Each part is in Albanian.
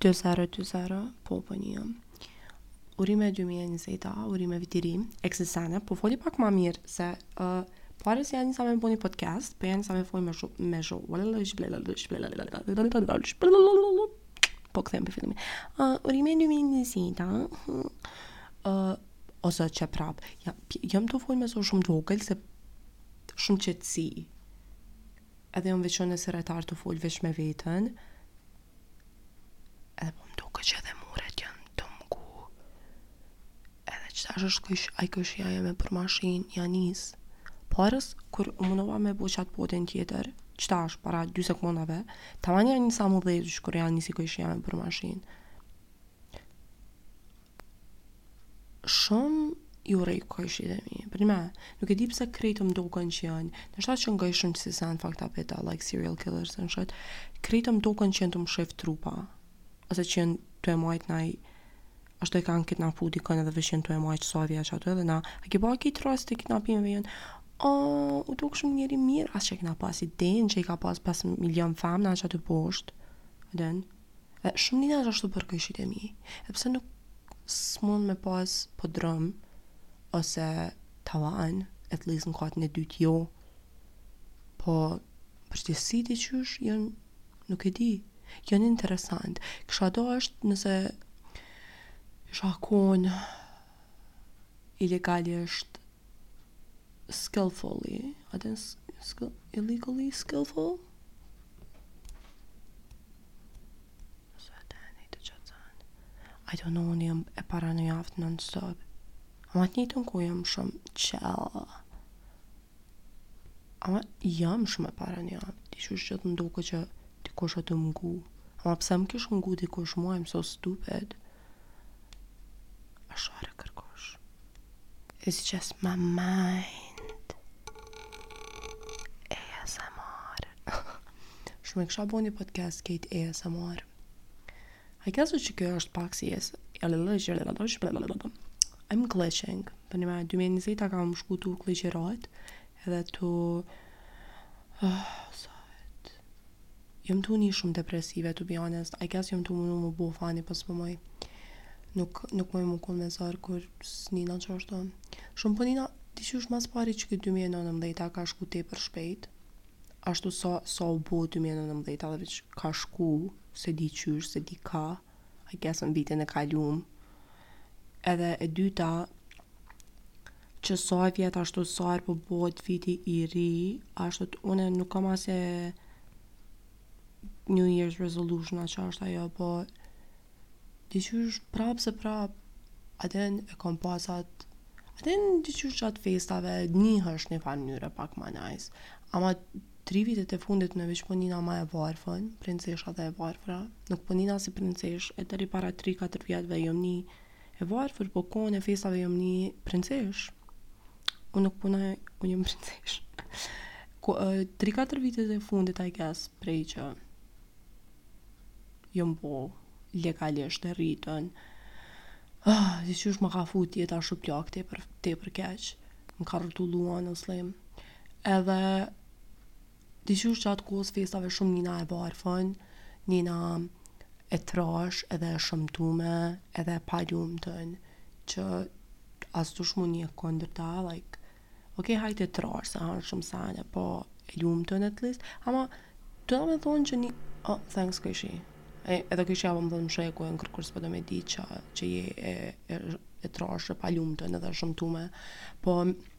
Dy zero dy zero po po një jam. Urime 2020, urime viti ri. E kësi sene, po foli pak më mirë se ë uh, para se ja nisa me bo ni podcast, po ja nisa me fol më shumë më shumë. Po kthem prej fillimit. Ë uh, urime 2020, ë uh, ose qe prap. Ja, jam tu fol me zo shumë të vogël se shumë qetësi. Edhe jom veq unë si retard tu fol veq me veten. Edhe po më duket që edhe muret janë tu m'ngu. Edhe qetash kojshia, kojshia me bormashin ja nis. Parës, kur u mundova me bo qat podin tjetër, qetash, para dy sekundave, taman ja nisa më dhejtë, që kur ja nisi kojshia me bormashin. Shumë i urrej kojshitë e mi. Përnime, nuk e di pse krejt më duken që janë. Ndoshta që ngoj shumë qësi sene fucked up, like serial killers and shit. Krejt më duken që janë tu mshef trupa. Ose që janë tu e majt naj... Ashtu e kanë kidnapu dikën edhe veq janë tu e majt sa vjet aty edhe na... A ki pa qit rast të kidnapimeve janë... O, u duk shumë njeri i mirë, as që kina pas idenë që i ka pas pesë milion femna qaty poshtë. A din. E shumë nina ashtu për kojshitë e mi. E pse nuk s'mund me pas podrum ose tavan, at least në katin e dytë jo. Po përgjithësi diqysh janë nuk e di. Janë interesant. Kisha dasht nëse kisha kon illegally skillful, a din illegally skillful? Zotani të qëtëzan I don't know unë jam e paranojaft në nësot Ama në të njëjtën kohë jam shumë chill Ama jam shumë e paranojaft Diqysh gjithë m'doket që dikush tu m'ngu Ama pse m'kish ngu dikush mu I'm so stupid A shore kërkush It's just my mind ASMR Shumë e kisha bo një podcast kejt ASMR I guess që kjo është pak si jes I'm glitching Përnime 2020-ta ka me shku tu kliqerat Edhe tu Oh, ah, sot Jom tu ni shumë depresive to be honest I guess jom tu munu mu bo funny po s'po muj nuk nuk muj mu kon me zor kur s'nina qashtu shumë po nina diqysh ma s'pari që ky dy mijë e nëntëmbëdhjeta ka shku tepër shpejt ashtu sa sa u bo dy mijë e nëntëmbëdhjetë edhe veq ka shku s'e di qysh s'e di ka. I guess në vitin e kalum. Edhe e dyta, qe sa vjet ashtu sa herë po bohet viti i ri, ashtu une nuk kam asnjë New Year's Resolution, a çka është ajo, po diqysh prapë se prapë, atë e kom pas, atë diqysh gjatë festave, nihesh njëfarë mënyre pak ma nice, ama Tri vitet e fundit unë veç po nina ma e varfën, princesha dhe e varfra, nuk po nina si princeshë, e deri para tri katër vjetëve jom ni e varfër, po kohën e festave jom ni princeshë, unë nuk punoj, unë jom princeshë, këto tri katër vitet e fundit i guess prej që jom bo legalisht e rritun, ah, diqysh më ka fut jeta shuplakë tepër keq, më ka rrotullu ana slim. Edhe diqysh gjatë kohës festave shumë nina e varfën, nina e trashë edhe e shëmtume edhe e palumtun që as dush mu njeh kundër ta, like Ok, hajt e trashë se han shumë sene, po e lumtun at least, ama do me thonë që një, oh, thanks Krishi, e, edhe Krishi apo më thonë sheku e në kërkush s'po do me di që, që je e, e, e trashë, e palumtun edhe e shëmtume, po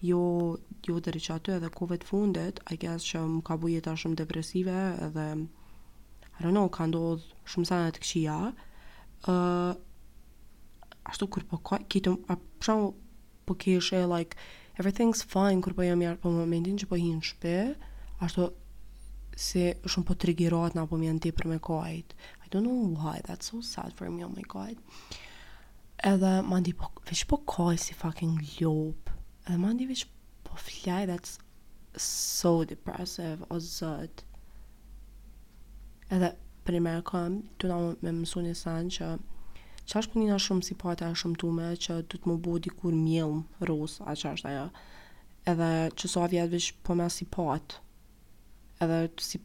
Jo jo deri që aty edhe kohëve të fundit I guess që më ka bo jeta shumë depresive edhe I don't know ka ndodh shumë sene të këqija ë ashtu kur po ka kitë për shembull po kishe like everything's fine kur po jam jashtë po momentin që po hi në shpi ashtu si shumë po trigerohna po m'vjen tepër me kajt I don't know why that's so sad for me oh my god Edhe mandi po veç po kaj si fucking lopë. Edhe mandi veç po flaj that's so depressive o zot. Edhe për më kam tu na me mësu një sen që që është po nina shumë si pata e shëmtume që duhet m'u bo dikur mjellmë, rosë, a çka është ajo. Edhe qe sa vjet veç po mes si patë, edhe si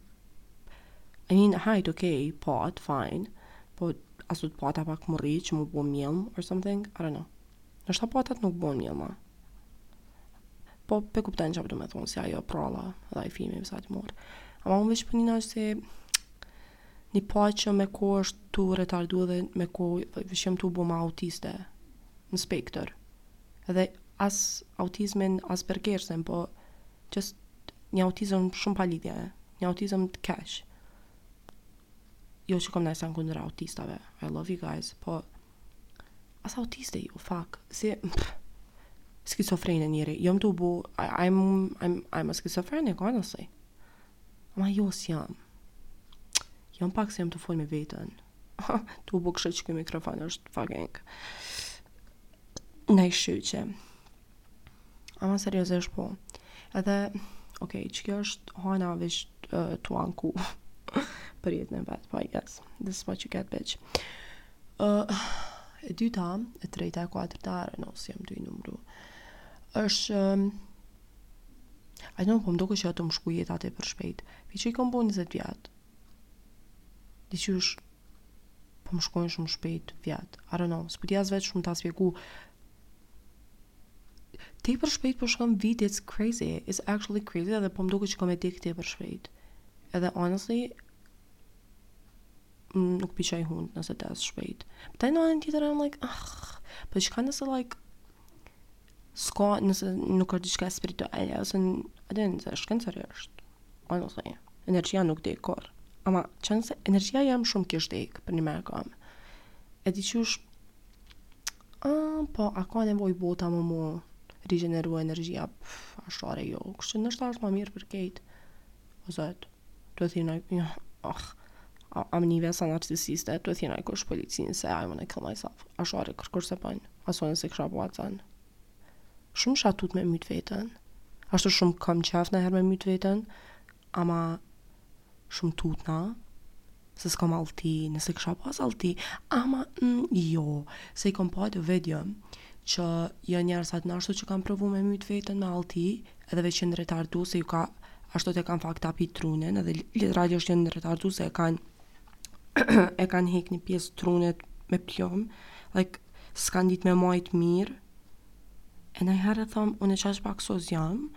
I mean, hajt, okej, okay, patë, fine, po a s'duhet pata pak m'u rrit që m'u bo mjellmë, or something, I don't know. Nashta patat nuk bohen mjellma. Po, pe kupton çka po du me thonë, si ajo prralla, dhe filmi, vësa të morë. Ama unë veç po nina si një patë që me kohë është tu retardu dhe me kohë, veç jam tu bo ma autiste, në spektër. Dhe as autizmin Aspergersin po just një autizëm shumë pa lidhje një autizëm të keq jo që kom najsen kundër autistave I love you guys po as autiste jo fuck si pff, skizofrene njeri jom tu u bo I'm, I'm, I'm a schizophrenic honestly ama jo s'jam jom pak se jam tu fol me veten tu bo kishe që ky mikrofon është fucking naj shyqe. Ama seriozisht po. Edhe, ok, qe kjo është Hana veç uh, tu anku për jetën e vet, po, yes, this is what you get, bitch. Uh, e dyta, e treta, e katërta, I don't know, s'jam tu numru, është, um, I don't know, po më doket që o tu më shku jeta tepër shpejt, veç i kom bo 20 vjet, diqysh, Po më shkojnë shumë shpejt vjetët. I don't know, s'po di as vetë shumë ta shpjegu. Tepër shpejt po shkon viti, it's crazy. It's actually crazy edhe po më duket që kom me dek tepër shpejt. Edhe honestly nuk pe çaj hundën nëse des shpejt. But then në anën tjetër I'm like, ah, po çka nëse like Çka nëse nuk është diçka spirituale, ose edhe nëse shkencërisht, anyway, energjia nuk des kurrë. Ama, çka nëse energjia jem shumë kish dek përnime, kam, e di qysh, a, po, a ka nevojë bota me m'u, rigjeneru energjia, pff, ashiqare jo, kështu që noshta asht ma mirë për krejt, O zot, do e thirrin, jo, oh, a, am ni vesa narcisiste, do e thirr najkush policinë se I wanna kill myself, ashiqare kërkur s'e boj, asnaj s'e kisha bo atë sen. Shumë isha tut me mytë veten, ashtu shumë kam qef niherë me mytë veten, ama shumë tutna, se s'kam allti, nëse kisha pas allti, ama mm, jo, se i kom pa do video, që janë njerëzit ashtu që kanë provu me myt veten me allti, edhe veç janë retardu se ju ka ashtu e kanë fucked up-it trunin, edhe literalisht janë retardu se e kanë e kanë hek një pjesë trunit me plumb, like, s'kanë ditë me majtë mirë, e nëjherë e thomë, unë edhe qaq pak sos' jam,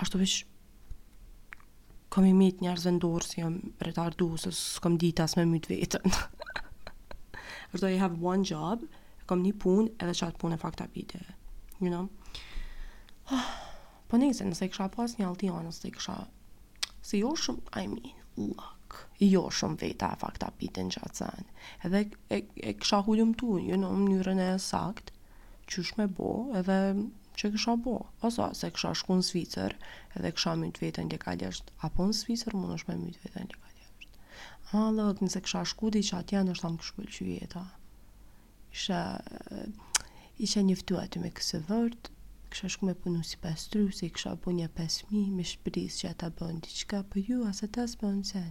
ashtu veç Kom me i met njerëzve në dorë se jam retardu, se s'kom dit as me myt veten. Ashtu I have one job, kom një punë edhe qat punë e fucked up-ita. You know? Ah, po nejse, nëse e kisha pas një allti ama nëse e kisha... Se jo shumë, I mean, look. Jo shumë veta e fucked up-itin qat sen. Edhe e, e, e kisha hulumtu, you know, mënyrën e saktë. qysh me bo edhe që kisha bo. Ose kisha shku në Zvicër edhe kisha mytë veten legalisht. A po në Zvicër munesh me mytë veten legalisht. A, like nëse kisha shku diqysh atje nashta m'kish pëlqy jeta. Isha, isha njoftu aty me kësë vërtë, kisha shku me punu si pastruse, kisha bo një pesë mijë me shpresë që ata bojnë diçka për ju, as ata s'bojnë sen.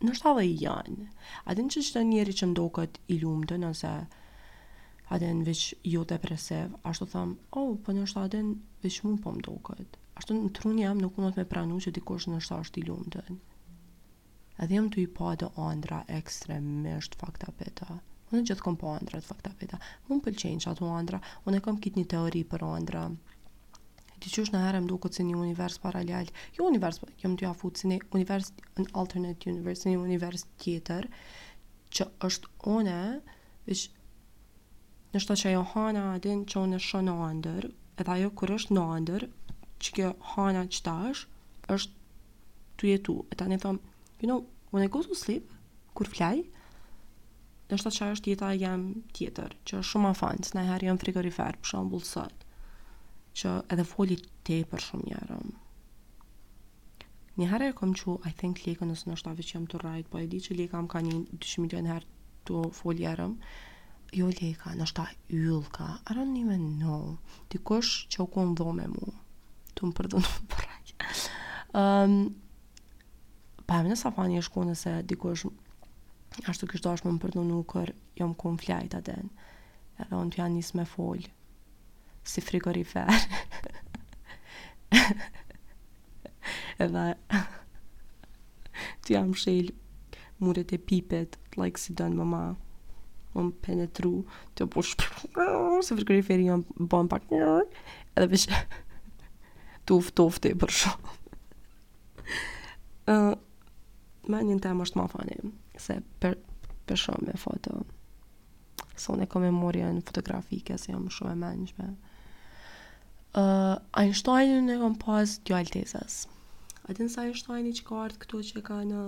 Nashta edhe janë. A din që çdo njeri që m'doket i lumtun, ose a din veç jo depresiv, ashtu thom, o, oh, po nashta a din veç mu po m'doket. Ashtu truni jem nuk mundet me pranu që dikush nashta është i lumtun. Edhe jam tu i pa do andrra ekstremisht fucked up-ta. Unë gjithë kom pa andrra të fucked up-ta. Unë pëlqenë që ato andrra, unë e kom kit një teori për andrra. Diqysh naj herë më duket si një univers paralel. Jo univers, po, jam t'ja fut si një univers, an alternate universe, si një univers tjetër, që është une, veç, nashta ajo Hana a din që une shoh në andërr, edhe ajo kur është në andërr, që kjo Hana që tash është tu jetu. E tani thom, you know, when I go to sleep, kur flaj, Ndoshta qaj është jeta jem tjetër, që është shumë fun, se naj herë jam frigorifer, për shembull sot, që edhe foli tepër shumë n'jerm. Një herë e kom që, I think Leka nëse nashta veç jam tu rrejt, po e di që Leka më ka ni 200 milion herë tu fol jerm. Jo Leka, nashta Yllka, I don't even know. Dikush që u konë n'dhomë me mu, tu më përdhunu, po rrej. Um, Paramendo sa funny ish konë se dikush ashtu kish dashtë me m'përdhunu kur jom kon flejt a din. Edhe unë t'ja nisë me fol si frigorifer. Edhe t'ja mshil muret e pipet, like si dënë më ma. Me më penetru, t'ja po shpë, se frigoriferi jam bon pak, edhe veç, t'u fëtofte për shumë. uh, me një temë është ma funny, se për, për shumë me foto. Se unë e kam memorien fotografike, se jam shumë e mençme. Uh, Einsteinin e kam pas djalë tezës. A din sa Einsteini që ka ardhë këtu që ka në...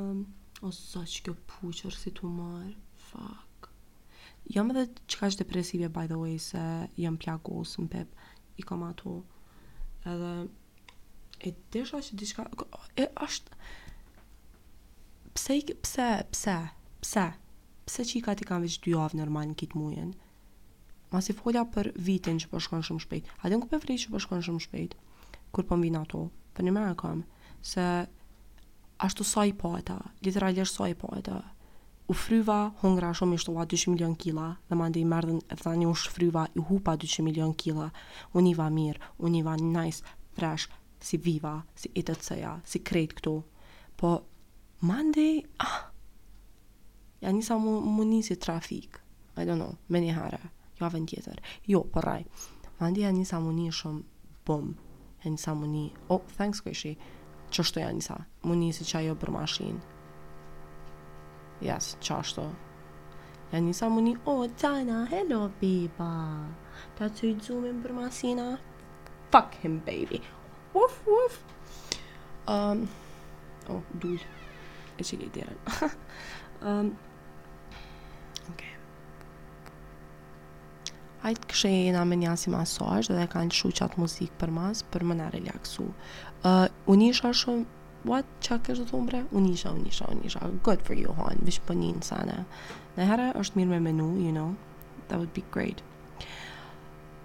O, sa që kjo puçërr si tumor. Fuck. Jam edhe qikaq depresive, by the way, se jam plagosë në pep. I kam ato. Edhe E desha që diçka e është pse pse pse pse pse çikat i kanë veç dy javë normal në këtë muajin. Masi fola për vitin që po shkon shumë shpejt. A din kur e vërej që po shkon shumë shpejt. Kur po m'vijnë ato, përnime e kam, se Ashtu sa i pata, literalisht sa i pata. U fryva, hungra shumë i shtova dyqind milionë kila, dhe mandej m'erdhën edhe tani u shfryva i hupa dyqind milionë kila, u niva mirë, u niva nice, fresh, si Viva, si ETC-ja, si krejt këto. Po mandej, ah! Ja nisa mu, mu ni si trafik. I don't know, me një herë, javën tjetër. Jo, po rrej. Mandej ja nisa mu ni shumë bum. Ja nisa mu ni, oh, thanks kojshi. Qashtu ja nisa mu ni si qajo për mashin. Yes, qashtu. Ja nisa mu ni, oh, Dana, hello, biba. Ta të i dzumin për masina? Fuck him, baby. Uf, uf. Um, o, oh, dull. E që kejtë djerën. um, ok. Hajt kishe jena me një si masazh dhe kanë lshu qat muzikë për mas për me na relaksu. Uh, unë isha shumë, what, qa kështë të thumbre? Unë isha, unë isha, unë isha, good for you, hon, veç po nina insane. Naherë është mirë me menu, you know, that would be great.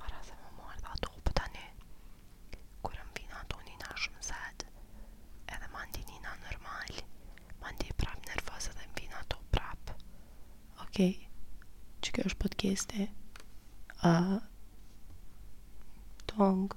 Para se me m'ardh ato po tani kur më vijn ato nina shumë zed Edhe mandej nina normal Mandej prap nervoz edhe më vijn ato prap Ok Qikjo është podcasti uh, Tung